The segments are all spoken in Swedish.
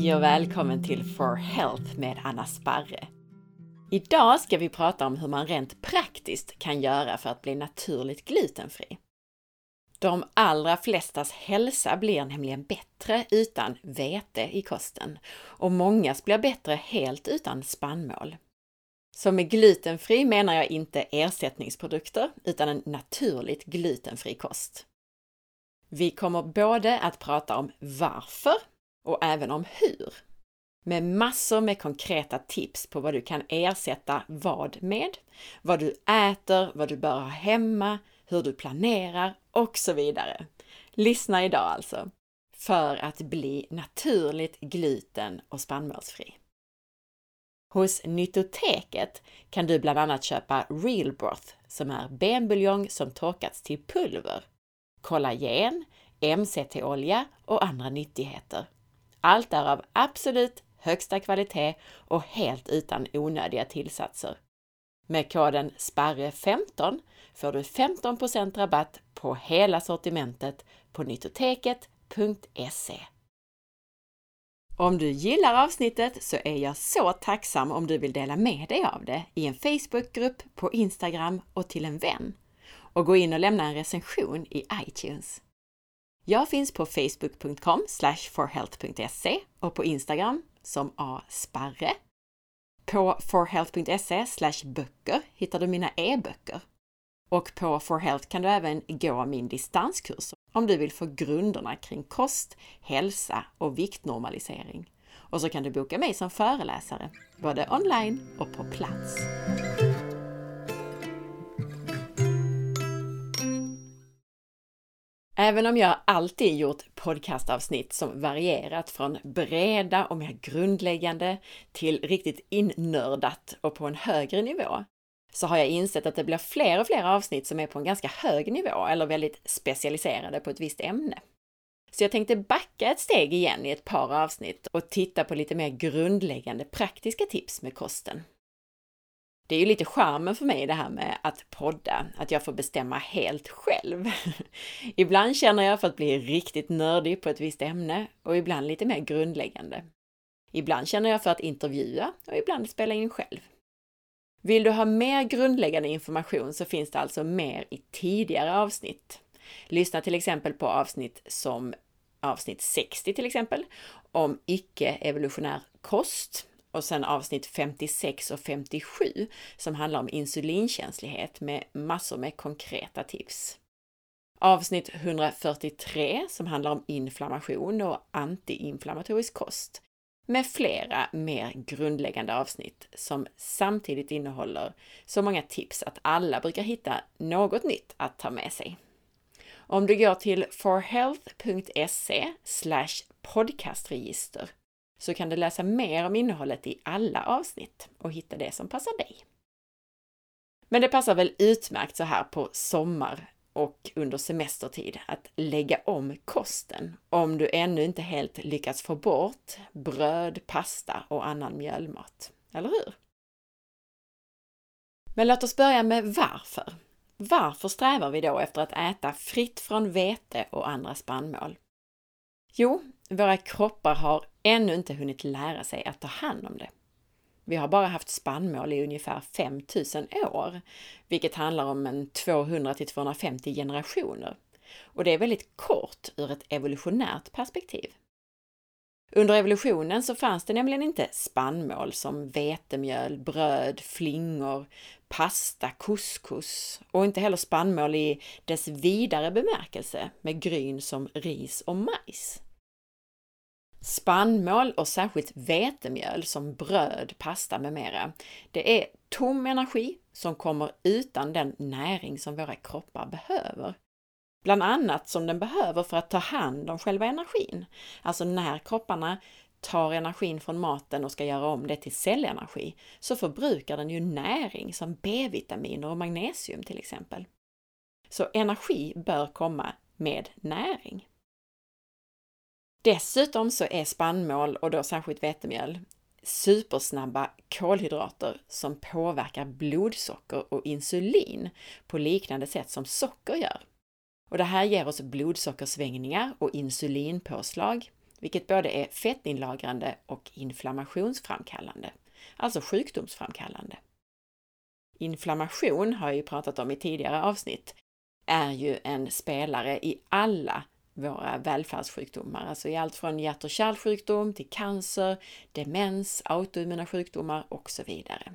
Hej och välkommen till For Health med Anna Sparre. Idag ska vi prata om hur man rent praktiskt kan göra för att bli naturligt glutenfri. De allra flestas hälsa blir nämligen bättre utan vete i kosten och mångas blir bättre helt utan spannmål. Så med glutenfri menar jag inte ersättningsprodukter utan en naturligt glutenfri kost. Vi kommer både att prata om varför och även om hur. Med massor med konkreta tips på vad du kan ersätta vad med, vad du äter, vad du bör ha hemma, hur du planerar och så vidare. Lyssna idag alltså! För att bli naturligt gluten och spannmålsfri. Hos Nyttoteket kan du bland annat köpa Real Broth som är benbuljong som torkats till pulver, kollagen, MCT-olja och andra nyttigheter. Allt är av absolut högsta kvalitet och helt utan onödiga tillsatser. Med koden SPARRE15 får du 15% rabatt på hela sortimentet på nyttoteket.se. Om du gillar avsnittet så är jag så tacksam om du vill dela med dig av det i en Facebookgrupp, på Instagram och till en vän. Och gå in och lämna en recension i iTunes. Jag finns på facebook.com forhealth.se och på Instagram som asparre. På forhealth.se böcker hittar du mina e-böcker. Och på forhealth kan du även gå min distanskurs om du vill få grunderna kring kost, hälsa och viktnormalisering. Och så kan du boka mig som föreläsare, både online och på plats. Även om jag alltid gjort podcastavsnitt som varierat från breda och mer grundläggande till riktigt innördat och på en högre nivå, så har jag insett att det blir fler och fler avsnitt som är på en ganska hög nivå eller väldigt specialiserade på ett visst ämne. Så jag tänkte backa ett steg igen i ett par avsnitt och titta på lite mer grundläggande praktiska tips med kosten. Det är ju lite charmen för mig det här med att podda, att jag får bestämma helt själv. ibland känner jag för att bli riktigt nördig på ett visst ämne och ibland lite mer grundläggande. Ibland känner jag för att intervjua och ibland spela in själv. Vill du ha mer grundläggande information så finns det alltså mer i tidigare avsnitt. Lyssna till exempel på avsnitt som avsnitt 60 till exempel, om icke-evolutionär kost och sen avsnitt 56 och 57 som handlar om insulinkänslighet med massor med konkreta tips. Avsnitt 143 som handlar om inflammation och antiinflammatorisk kost med flera mer grundläggande avsnitt som samtidigt innehåller så många tips att alla brukar hitta något nytt att ta med sig. Om du går till forhealth.se podcastregister så kan du läsa mer om innehållet i alla avsnitt och hitta det som passar dig. Men det passar väl utmärkt så här på sommar och under semestertid att lägga om kosten om du ännu inte helt lyckats få bort bröd, pasta och annan mjölmat. Eller hur? Men låt oss börja med varför. Varför strävar vi då efter att äta fritt från vete och andra spannmål? Jo, våra kroppar har ännu inte hunnit lära sig att ta hand om det. Vi har bara haft spannmål i ungefär 5000 år, vilket handlar om en 200 till 250 generationer. Och det är väldigt kort ur ett evolutionärt perspektiv. Under evolutionen så fanns det nämligen inte spannmål som vetemjöl, bröd, flingor, pasta, couscous och inte heller spannmål i dess vidare bemärkelse med gryn som ris och majs. Spannmål och särskilt vetemjöl som bröd, pasta med mera, det är tom energi som kommer utan den näring som våra kroppar behöver. Bland annat som den behöver för att ta hand om själva energin. Alltså när kropparna tar energin från maten och ska göra om det till cellenergi så förbrukar den ju näring som B-vitaminer och magnesium till exempel. Så energi bör komma med näring. Dessutom så är spannmål och då särskilt vetemjöl supersnabba kolhydrater som påverkar blodsocker och insulin på liknande sätt som socker gör. Och det här ger oss blodsockersvängningar och insulinpåslag, vilket både är fettinlagrande och inflammationsframkallande, alltså sjukdomsframkallande. Inflammation har jag ju pratat om i tidigare avsnitt, är ju en spelare i alla våra välfärdssjukdomar, alltså i allt från hjärt och kärlsjukdom till cancer, demens, autoimmuna sjukdomar och så vidare.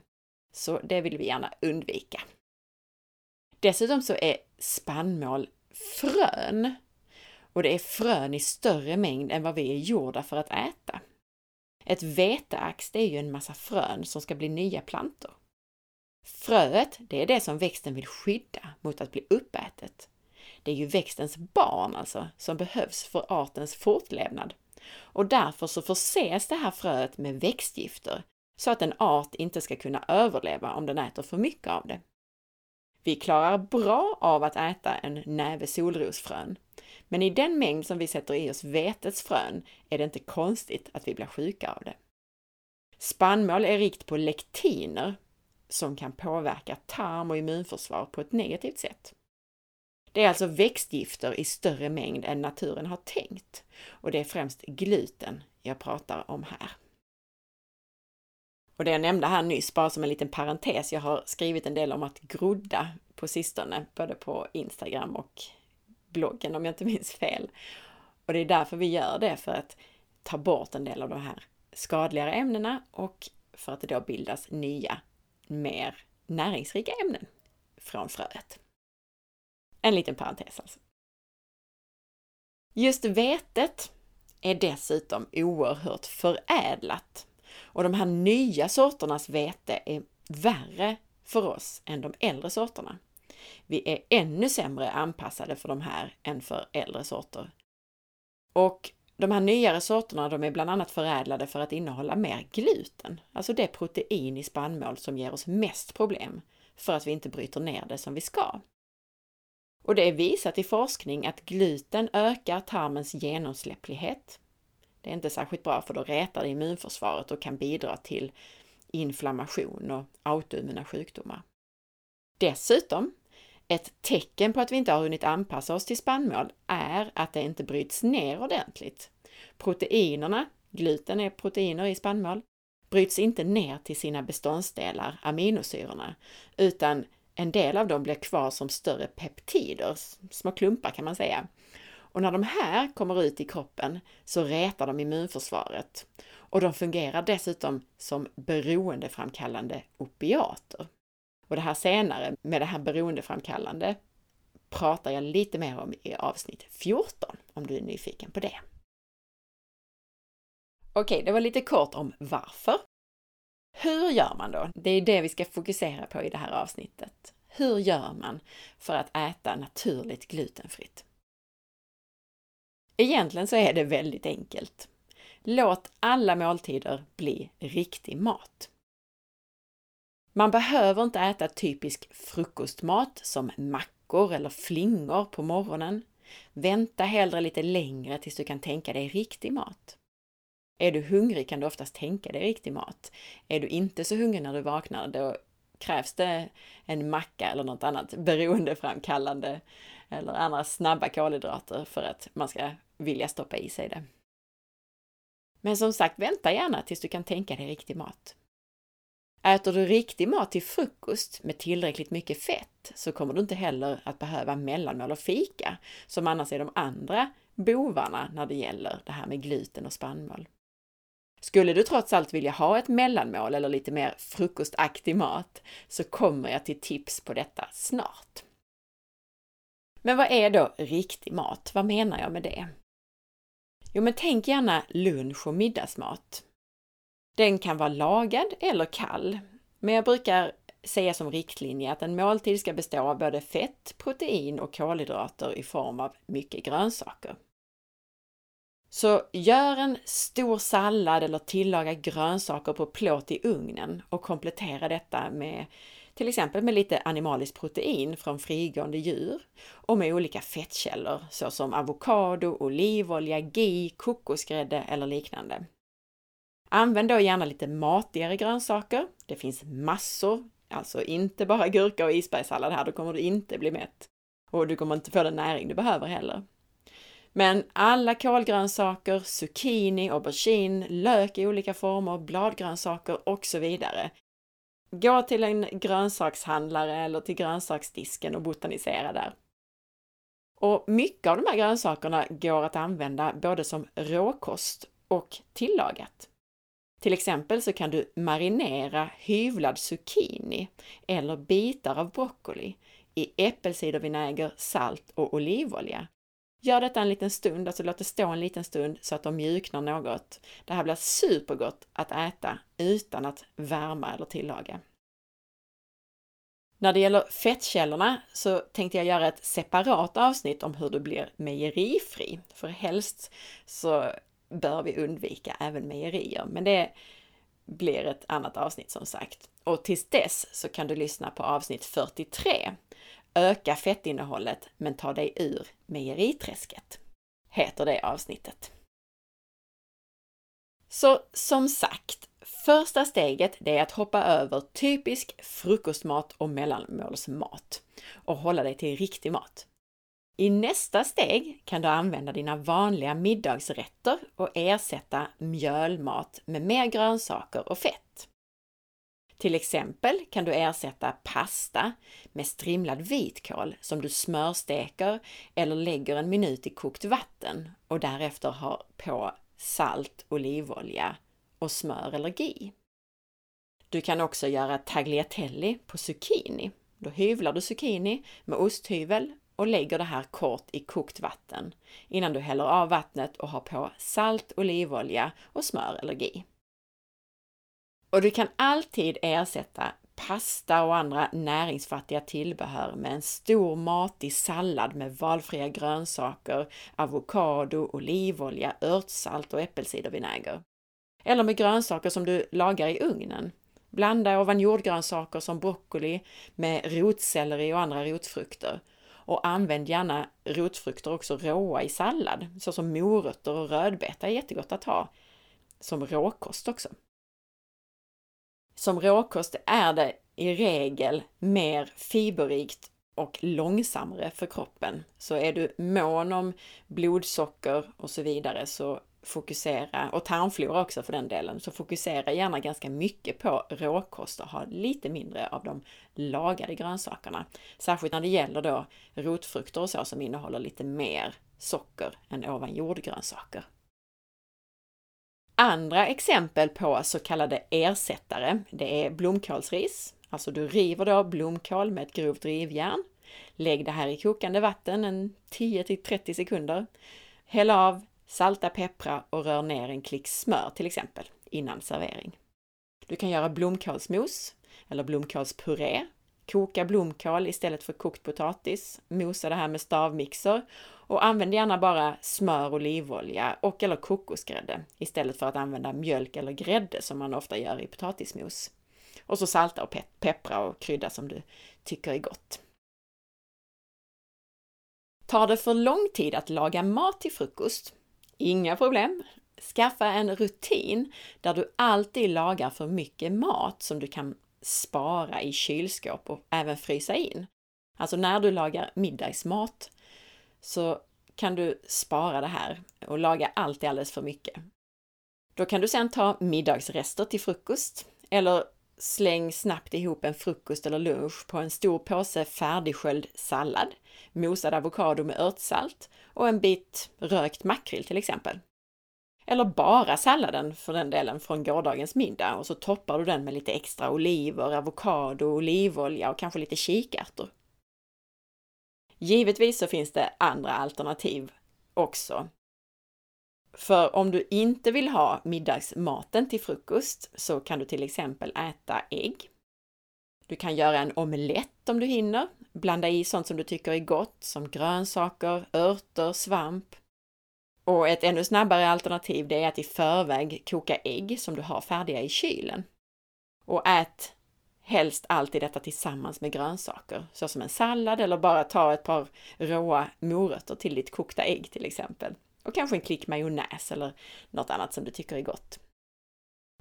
Så det vill vi gärna undvika. Dessutom så är spannmål frön och det är frön i större mängd än vad vi är gjorda för att äta. Ett veteax, det är ju en massa frön som ska bli nya plantor. Fröet, det är det som växten vill skydda mot att bli uppätet. Det är ju växtens barn alltså, som behövs för artens fortlevnad. Och därför så förses det här fröet med växtgifter så att en art inte ska kunna överleva om den äter för mycket av det. Vi klarar bra av att äta en näve solrosfrön, men i den mängd som vi sätter i oss vetets frön är det inte konstigt att vi blir sjuka av det. Spannmål är rikt på lektiner som kan påverka tarm och immunförsvar på ett negativt sätt. Det är alltså växtgifter i större mängd än naturen har tänkt och det är främst gluten jag pratar om här. Och det jag nämnde här nyss, bara som en liten parentes, jag har skrivit en del om att grodda på sistone, både på Instagram och bloggen om jag inte minns fel. Och det är därför vi gör det, för att ta bort en del av de här skadligare ämnena och för att det då bildas nya, mer näringsrika ämnen från fröet. En liten parentes alltså. Just vetet är dessutom oerhört förädlat och de här nya sorternas vete är värre för oss än de äldre sorterna. Vi är ännu sämre anpassade för de här än för äldre sorter. Och de här nyare sorterna de är bland annat förädlade för att innehålla mer gluten, alltså det protein i spannmål som ger oss mest problem för att vi inte bryter ner det som vi ska. Och det är visat i forskning att gluten ökar tarmens genomsläpplighet. Det är inte särskilt bra för då rätar det immunförsvaret och kan bidra till inflammation och autoimmuna sjukdomar. Dessutom, ett tecken på att vi inte har hunnit anpassa oss till spannmål är att det inte bryts ner ordentligt. Proteinerna, gluten är proteiner i spannmål, bryts inte ner till sina beståndsdelar, aminosyrorna, utan en del av dem blir kvar som större peptider, små klumpar kan man säga. Och när de här kommer ut i kroppen så rätar de immunförsvaret och de fungerar dessutom som beroendeframkallande opiater. Och det här senare med det här beroendeframkallande pratar jag lite mer om i avsnitt 14 om du är nyfiken på det. Okej, det var lite kort om varför. Hur gör man då? Det är det vi ska fokusera på i det här avsnittet. Hur gör man för att äta naturligt glutenfritt? Egentligen så är det väldigt enkelt. Låt alla måltider bli riktig mat. Man behöver inte äta typisk frukostmat som mackor eller flingor på morgonen. Vänta hellre lite längre tills du kan tänka dig riktig mat. Är du hungrig kan du oftast tänka dig riktig mat. Är du inte så hungrig när du vaknar, då krävs det en macka eller något annat beroendeframkallande eller andra snabba kolhydrater för att man ska vilja stoppa i sig det. Men som sagt, vänta gärna tills du kan tänka dig riktig mat. Äter du riktig mat till frukost med tillräckligt mycket fett så kommer du inte heller att behöva mellanmål och fika, som annars är de andra bovarna när det gäller det här med gluten och spannmål. Skulle du trots allt vilja ha ett mellanmål eller lite mer frukostaktig mat så kommer jag till tips på detta snart. Men vad är då riktig mat? Vad menar jag med det? Jo, men tänk gärna lunch och middagsmat. Den kan vara lagad eller kall, men jag brukar säga som riktlinje att en måltid ska bestå av både fett, protein och kolhydrater i form av mycket grönsaker. Så gör en stor sallad eller tillaga grönsaker på plåt i ugnen och komplettera detta med till exempel med lite animaliskt protein från frigående djur och med olika fettkällor såsom avokado, olivolja, ghee, kokosgrädde eller liknande. Använd då gärna lite matigare grönsaker. Det finns massor, alltså inte bara gurka och isbergssallad här, då kommer du inte bli mätt. Och du kommer inte få den näring du behöver heller. Men alla kolgrönsaker, zucchini, aubergine, lök i olika former, bladgrönsaker och så vidare. Gå till en grönsakshandlare eller till grönsaksdisken och botanisera där. Och mycket av de här grönsakerna går att använda både som råkost och tillagat. Till exempel så kan du marinera hyvlad zucchini eller bitar av broccoli i äppelcidervinäger, salt och olivolja. Gör detta en liten stund, alltså låt det stå en liten stund så att de mjuknar något. Det här blir supergott att äta utan att värma eller tillaga. När det gäller fettkällorna så tänkte jag göra ett separat avsnitt om hur du blir mejerifri. För helst så bör vi undvika även mejerier, men det blir ett annat avsnitt som sagt. Och tills dess så kan du lyssna på avsnitt 43. Öka fettinnehållet men ta dig ur mejeriträsket. Heter det avsnittet. Så som sagt, första steget det är att hoppa över typisk frukostmat och mellanmålsmat och hålla dig till riktig mat. I nästa steg kan du använda dina vanliga middagsrätter och ersätta mjölmat med mer grönsaker och fett. Till exempel kan du ersätta pasta med strimlad vitkål som du smörsteker eller lägger en minut i kokt vatten och därefter har på salt, olivolja och smör eller ghee. Du kan också göra tagliatelle på zucchini. Då hyvlar du zucchini med osthyvel och lägger det här kort i kokt vatten innan du häller av vattnet och har på salt, olivolja och smör eller ghee. Och du kan alltid ersätta pasta och andra näringsfattiga tillbehör med en stor matig sallad med valfria grönsaker, avokado, olivolja, örtsalt och äppelcidervinäger. Eller med grönsaker som du lagar i ugnen. Blanda ovan jordgrönsaker som broccoli med rotselleri och andra rotfrukter och använd gärna rotfrukter också råa i sallad, såsom morötter och rödbeta är jättegott att ha som råkost också. Som råkost är det i regel mer fiberrikt och långsammare för kroppen. Så är du mån om blodsocker och så vidare så fokusera, och tarmflora också för den delen, så fokusera gärna ganska mycket på råkost och ha lite mindre av de lagade grönsakerna. Särskilt när det gäller då rotfrukter och så som innehåller lite mer socker än ovan jordgrönsaker. Andra exempel på så kallade ersättare, det är blomkålsris. Alltså du river då blomkål med ett grovt rivjärn. Lägg det här i kokande vatten en 10 till 30 sekunder. Häll av Salta, peppra och rör ner en klick smör till exempel innan servering. Du kan göra blomkålsmos eller blomkålspuré. Koka blomkål istället för kokt potatis. Mosa det här med stavmixer och använd gärna bara smör, olivolja och eller kokosgrädde istället för att använda mjölk eller grädde som man ofta gör i potatismos. Och så salta och peppra och krydda som du tycker är gott. Tar det för lång tid att laga mat till frukost Inga problem! Skaffa en rutin där du alltid lagar för mycket mat som du kan spara i kylskåp och även frysa in. Alltså när du lagar middagsmat så kan du spara det här och laga alltid alldeles för mycket. Då kan du sedan ta middagsrester till frukost eller släng snabbt ihop en frukost eller lunch på en stor påse färdigsköljd sallad, mosad avokado med örtsalt och en bit rökt makrill till exempel. Eller bara salladen för den delen från gårdagens middag och så toppar du den med lite extra oliver, avokado, olivolja och kanske lite kikärtor. Givetvis så finns det andra alternativ också. För om du inte vill ha middagsmaten till frukost så kan du till exempel äta ägg. Du kan göra en omelett om du hinner, blanda i sånt som du tycker är gott som grönsaker, örter, svamp. Och ett ännu snabbare alternativ det är att i förväg koka ägg som du har färdiga i kylen. Och ät helst alltid detta tillsammans med grönsaker, såsom en sallad eller bara ta ett par råa morötter till ditt kokta ägg till exempel. Och kanske en klick majonnäs eller något annat som du tycker är gott.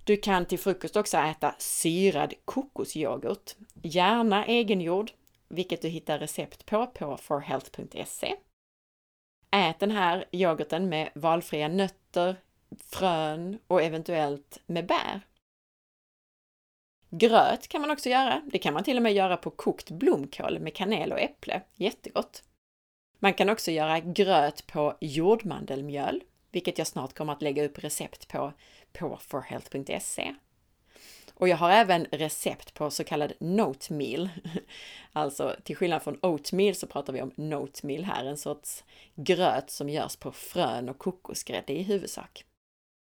Du kan till frukost också äta syrad kokosyoghurt, gärna egengjord, vilket du hittar recept på på forhealth.se. ät den här yoghurten med valfria nötter, frön och eventuellt med bär. Gröt kan man också göra. Det kan man till och med göra på kokt blomkål med kanel och äpple. Jättegott! Man kan också göra gröt på jordmandelmjöl, vilket jag snart kommer att lägga upp recept på på forhealth.se. Och jag har även recept på så kallad note meal, Alltså till skillnad från oatmeal så pratar vi om note meal här, en sorts gröt som görs på frön och kokosgrädde i huvudsak.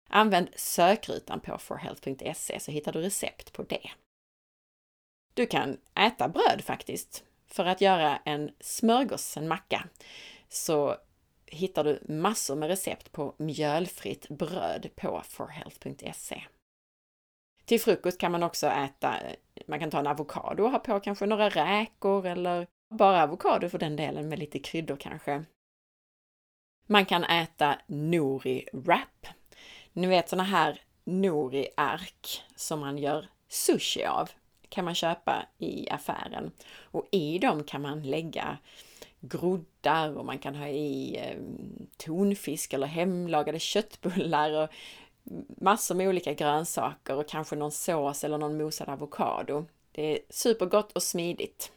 Använd sökrutan på forhealth.se så hittar du recept på det. Du kan äta bröd faktiskt. För att göra en smörgås, en macka, så hittar du massor med recept på mjölfritt bröd på forhealth.se. Till frukost kan man också äta, man kan ta en avokado och ha på kanske några räkor eller bara avokado för den delen med lite kryddor kanske. Man kan äta nori wrap. Ni vet såna här nori-ark som man gör sushi av kan man köpa i affären och i dem kan man lägga groddar och man kan ha i ehm, tonfisk eller hemlagade köttbullar och massor med olika grönsaker och kanske någon sås eller någon mosad avokado. Det är supergott och smidigt.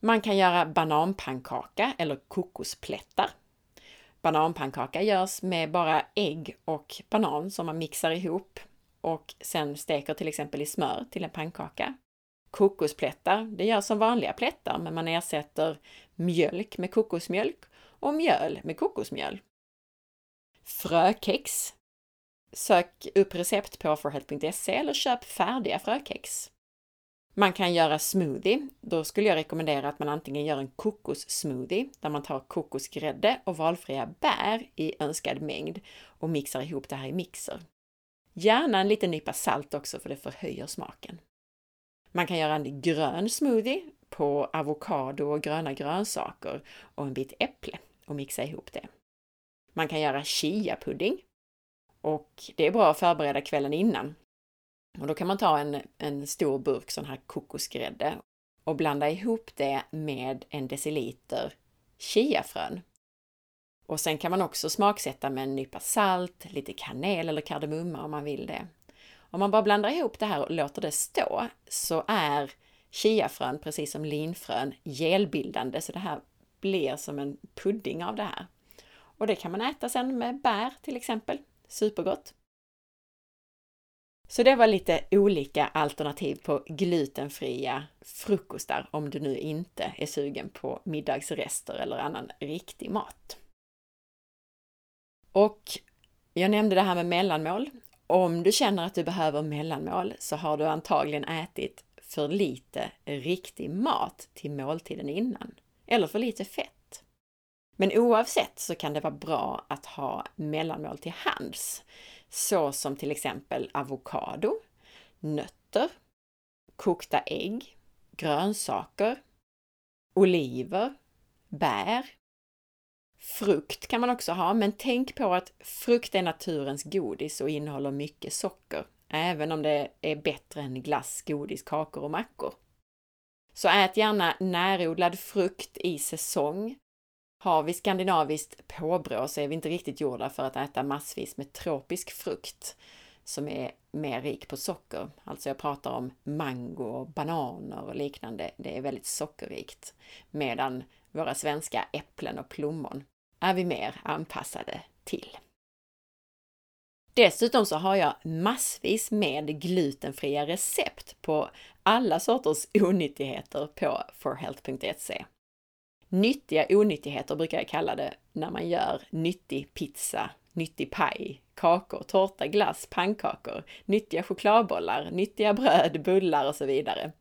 Man kan göra bananpannkaka eller kokosplättar. Bananpannkaka görs med bara ägg och banan som man mixar ihop och sen steker till exempel i smör till en pannkaka. Kokosplättar, det görs som vanliga plättar men man ersätter mjölk med kokosmjölk och mjöl med kokosmjöl. Frökex. Sök upp recept på forhealth.se eller köp färdiga frökex. Man kan göra smoothie. Då skulle jag rekommendera att man antingen gör en kokossmoothie där man tar kokosgrädde och valfria bär i önskad mängd och mixar ihop det här i mixer. Gärna en liten nypa salt också för det förhöjer smaken. Man kan göra en grön smoothie på avokado och gröna grönsaker och en bit äpple och mixa ihop det. Man kan göra chia-pudding och det är bra att förbereda kvällen innan. Och då kan man ta en, en stor burk sån här kokosgrädde och blanda ihop det med en deciliter chiafrön. Och sen kan man också smaksätta med en nypa salt, lite kanel eller kardemumma om man vill det. Om man bara blandar ihop det här och låter det stå så är chiafrön, precis som linfrön, gelbildande så det här blir som en pudding av det här. Och det kan man äta sen med bär till exempel. Supergott! Så det var lite olika alternativ på glutenfria frukostar om du nu inte är sugen på middagsrester eller annan riktig mat. Och jag nämnde det här med mellanmål. Om du känner att du behöver mellanmål så har du antagligen ätit för lite riktig mat till måltiden innan. Eller för lite fett. Men oavsett så kan det vara bra att ha mellanmål till hands. Så som till exempel avokado, nötter, kokta ägg, grönsaker, oliver, bär, Frukt kan man också ha, men tänk på att frukt är naturens godis och innehåller mycket socker, även om det är bättre än glass, godis, kakor och mackor. Så ät gärna närodlad frukt i säsong. Har vi skandinaviskt påbrå så är vi inte riktigt gjorda för att äta massvis med tropisk frukt som är mer rik på socker. Alltså jag pratar om mango, bananer och liknande. Det är väldigt sockerrikt. Medan våra svenska äpplen och plommon är vi mer anpassade till. Dessutom så har jag massvis med glutenfria recept på alla sorters onyttigheter på forhealth.se. Nyttiga onyttigheter brukar jag kalla det när man gör nyttig pizza, nyttig paj, kakor, tårta, glass, pannkakor, nyttiga chokladbollar, nyttiga bröd, bullar och så vidare.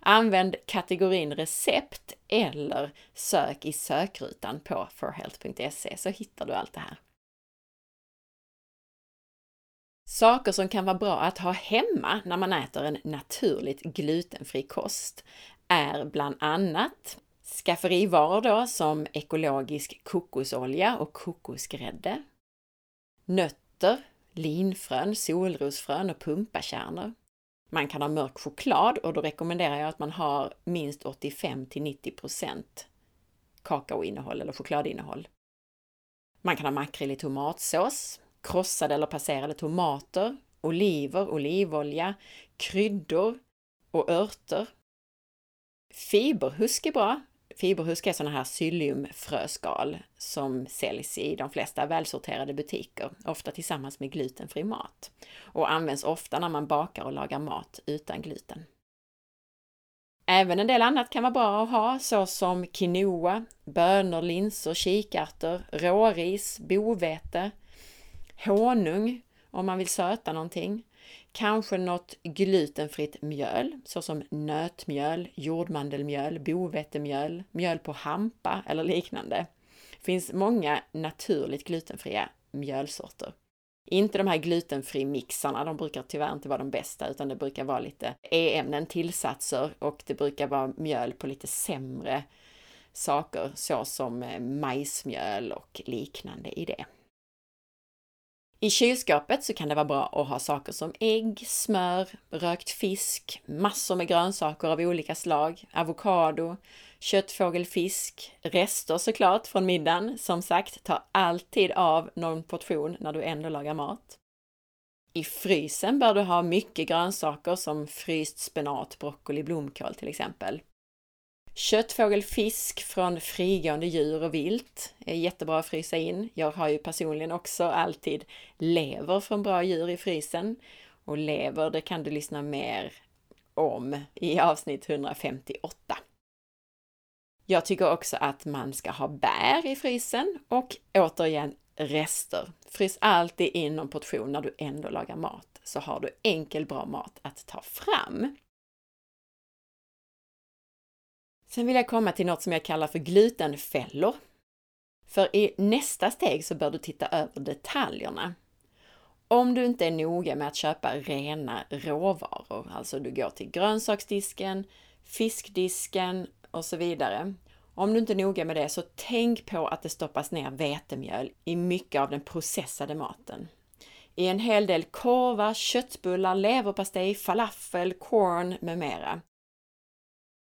Använd kategorin recept eller sök i sökrutan på forhealth.se så hittar du allt det här. Saker som kan vara bra att ha hemma när man äter en naturligt glutenfri kost är bland annat skafferivaror då som ekologisk kokosolja och kokosgrädde, nötter, linfrön, solrosfrön och pumpakärnor, man kan ha mörk choklad och då rekommenderar jag att man har minst 85 till 90% kakaoinnehåll eller chokladinnehåll. Man kan ha makrill i tomatsås, krossade eller passerade tomater, oliver, olivolja, kryddor och örter. Fiberhusk är bra. Fiberhusk är sådana här psylliumfröskal som säljs i de flesta välsorterade butiker, ofta tillsammans med glutenfri mat och används ofta när man bakar och lagar mat utan gluten. Även en del annat kan vara bra att ha såsom quinoa, bönor, linser, kikärtor, råris, bovete, honung om man vill söta någonting. Kanske något glutenfritt mjöl såsom nötmjöl, jordmandelmjöl, bovetemjöl, mjöl på hampa eller liknande. Det finns många naturligt glutenfria mjölsorter. Inte de här glutenfri-mixarna, de brukar tyvärr inte vara de bästa, utan det brukar vara lite E-ämnen, tillsatser och det brukar vara mjöl på lite sämre saker, såsom eh, majsmjöl och liknande i det. I kylskåpet så kan det vara bra att ha saker som ägg, smör, rökt fisk, massor med grönsaker av olika slag, avokado, köttfågelfisk, rester såklart från middagen. Som sagt, ta alltid av någon portion när du ändå lagar mat. I frysen bör du ha mycket grönsaker som fryst spenat, broccoli, blomkål till exempel. Köttfågel, fisk från frigående djur och vilt är jättebra att frysa in. Jag har ju personligen också alltid lever från bra djur i frysen. Och lever, det kan du lyssna mer om i avsnitt 158. Jag tycker också att man ska ha bär i frysen och återigen rester. Frys alltid in någon portion när du ändå lagar mat, så har du enkel bra mat att ta fram. Sen vill jag komma till något som jag kallar för glutenfällor. För i nästa steg så bör du titta över detaljerna. Om du inte är noga med att köpa rena råvaror, alltså du går till grönsaksdisken, fiskdisken och så vidare. Om du inte är noga med det så tänk på att det stoppas ner vetemjöl i mycket av den processade maten. I en hel del korvar, köttbullar, leverpastej, falafel, corn med mera.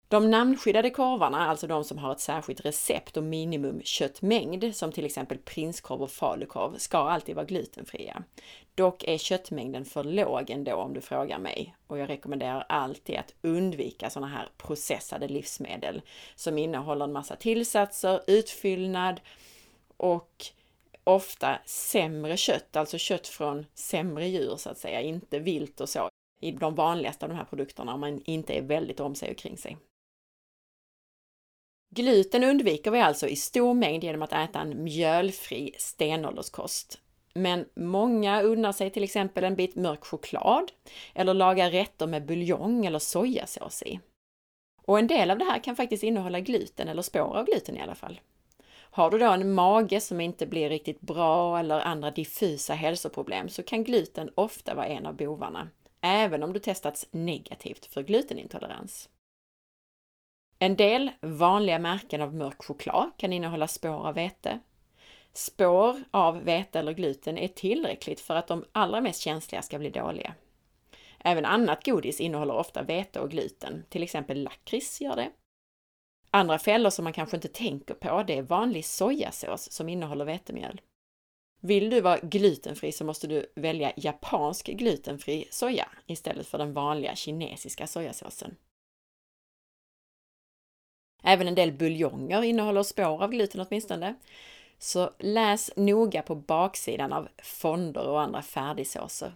De namnskyddade korvarna, alltså de som har ett särskilt recept och minimum köttmängd, som till exempel prinskorv och falukorv, ska alltid vara glutenfria. Dock är köttmängden för låg ändå om du frågar mig och jag rekommenderar alltid att undvika sådana här processade livsmedel som innehåller en massa tillsatser, utfyllnad och ofta sämre kött, alltså kött från sämre djur så att säga, inte vilt och så, i de vanligaste av de här produkterna om man inte är väldigt om sig och kring sig. Gluten undviker vi alltså i stor mängd genom att äta en mjölfri stenålderskost. Men många unnar sig till exempel en bit mörk choklad eller lagar rätter med buljong eller sojasås i. Och en del av det här kan faktiskt innehålla gluten eller spår av gluten i alla fall. Har du då en mage som inte blir riktigt bra eller andra diffusa hälsoproblem så kan gluten ofta vara en av bovarna, även om du testats negativt för glutenintolerans. En del vanliga märken av mörk choklad kan innehålla spår av vete. Spår av vete eller gluten är tillräckligt för att de allra mest känsliga ska bli dåliga. Även annat godis innehåller ofta vete och gluten, till exempel lakrits gör det. Andra fällor som man kanske inte tänker på, det är vanlig sojasås som innehåller vetemjöl. Vill du vara glutenfri så måste du välja japansk glutenfri soja istället för den vanliga kinesiska sojasåsen. Även en del buljonger innehåller spår av gluten åtminstone. Så läs noga på baksidan av fonder och andra färdigsåser.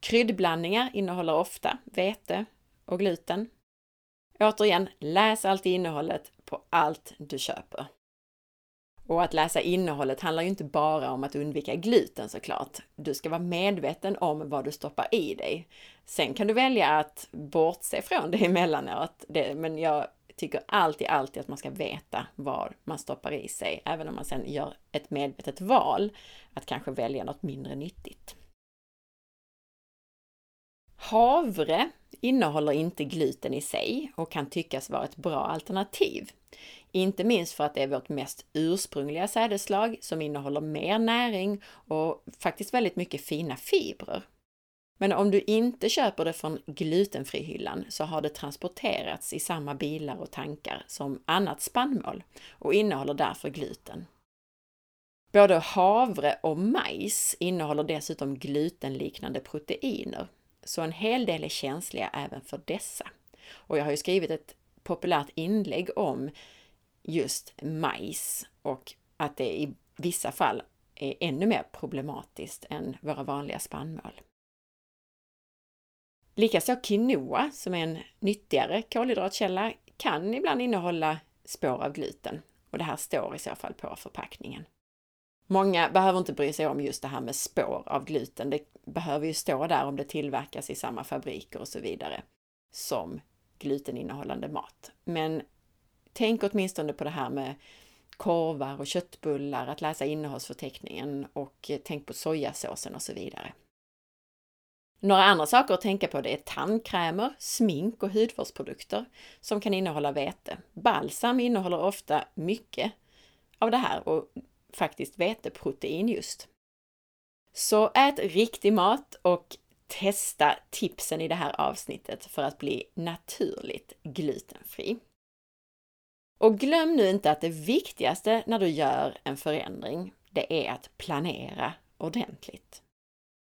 Kryddblandningar innehåller ofta vete och gluten. Återigen, läs alltid innehållet på allt du köper. Och att läsa innehållet handlar ju inte bara om att undvika gluten såklart. Du ska vara medveten om vad du stoppar i dig. Sen kan du välja att bortse från det emellanåt, det, men jag tycker alltid, alltid att man ska veta vad man stoppar i sig, även om man sen gör ett medvetet val att kanske välja något mindre nyttigt. Havre innehåller inte gluten i sig och kan tyckas vara ett bra alternativ. Inte minst för att det är vårt mest ursprungliga sädesslag som innehåller mer näring och faktiskt väldigt mycket fina fibrer. Men om du inte köper det från glutenfrihyllan så har det transporterats i samma bilar och tankar som annat spannmål och innehåller därför gluten. Både havre och majs innehåller dessutom glutenliknande proteiner, så en hel del är känsliga även för dessa. Och jag har ju skrivit ett populärt inlägg om just majs och att det i vissa fall är ännu mer problematiskt än våra vanliga spannmål. Likaså quinoa, som är en nyttigare kolhydratkälla, kan ibland innehålla spår av gluten och det här står i så fall på förpackningen. Många behöver inte bry sig om just det här med spår av gluten. Det behöver ju stå där om det tillverkas i samma fabriker och så vidare som gluteninnehållande mat. Men tänk åtminstone på det här med korvar och köttbullar, att läsa innehållsförteckningen och eh, tänk på sojasåsen och så vidare. Några andra saker att tänka på det är tandkrämer, smink och hudvårdsprodukter som kan innehålla vete. Balsam innehåller ofta mycket av det här och faktiskt veteprotein just. Så ät riktig mat och testa tipsen i det här avsnittet för att bli naturligt glutenfri. Och glöm nu inte att det viktigaste när du gör en förändring, det är att planera ordentligt.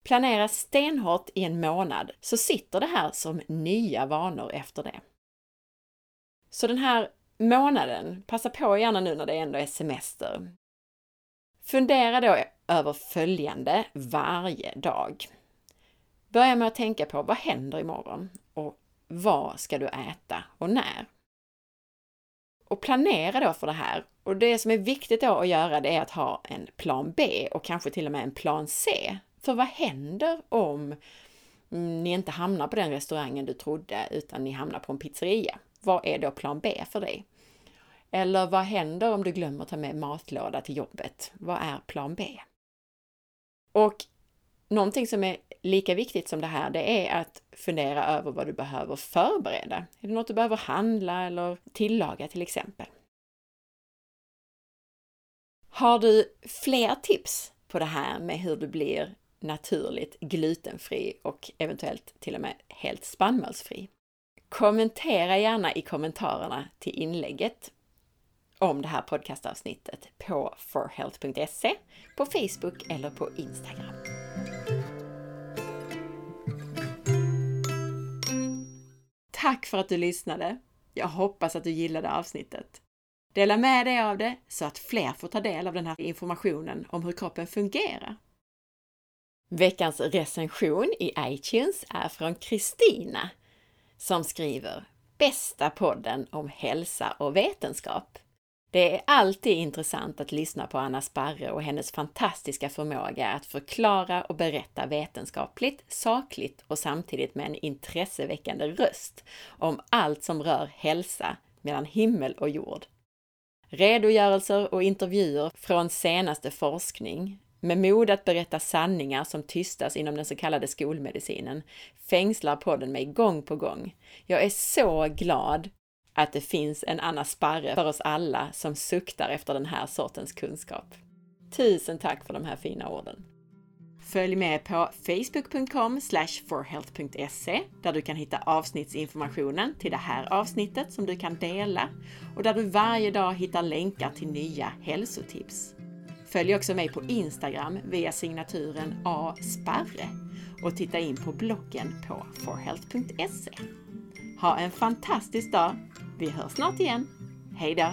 Planera stenhårt i en månad så sitter det här som nya vanor efter det. Så den här månaden, passa på gärna nu när det ändå är semester. Fundera då över följande varje dag. Börja med att tänka på vad händer imorgon och vad ska du äta och när? Och planera då för det här. Och det som är viktigt då att göra det är att ha en plan B och kanske till och med en plan C. För vad händer om mm, ni inte hamnar på den restaurangen du trodde utan ni hamnar på en pizzeria? Vad är då plan B för dig? Eller vad händer om du glömmer ta med matlåda till jobbet? Vad är plan B? Och någonting som är lika viktigt som det här, det är att fundera över vad du behöver förbereda. Är det något du behöver handla eller tillaga till exempel? Har du fler tips på det här med hur du blir naturligt glutenfri och eventuellt till och med helt spannmålsfri? Kommentera gärna i kommentarerna till inlägget om det här podcastavsnittet på forhealth.se, på Facebook eller på Instagram. Tack för att du lyssnade! Jag hoppas att du gillade avsnittet. Dela med dig av det så att fler får ta del av den här informationen om hur kroppen fungerar. Veckans recension i iTunes är från Kristina som skriver Bästa podden om hälsa och vetenskap. Det är alltid intressant att lyssna på Anna Sparre och hennes fantastiska förmåga att förklara och berätta vetenskapligt, sakligt och samtidigt med en intresseväckande röst om allt som rör hälsa mellan himmel och jord. Redogörelser och intervjuer från senaste forskning, med mod att berätta sanningar som tystas inom den så kallade skolmedicinen, fängslar podden mig gång på gång. Jag är så glad att det finns en Anna Sparre för oss alla som suktar efter den här sortens kunskap. Tusen tack för de här fina orden! Följ med på facebook.com forhealth.se där du kan hitta avsnittsinformationen till det här avsnittet som du kan dela och där du varje dag hittar länkar till nya hälsotips. Följ också mig på Instagram via signaturen asparre och titta in på bloggen på forhealth.se. Ha en fantastisk dag! Vi hörs snart igen. Hejdå!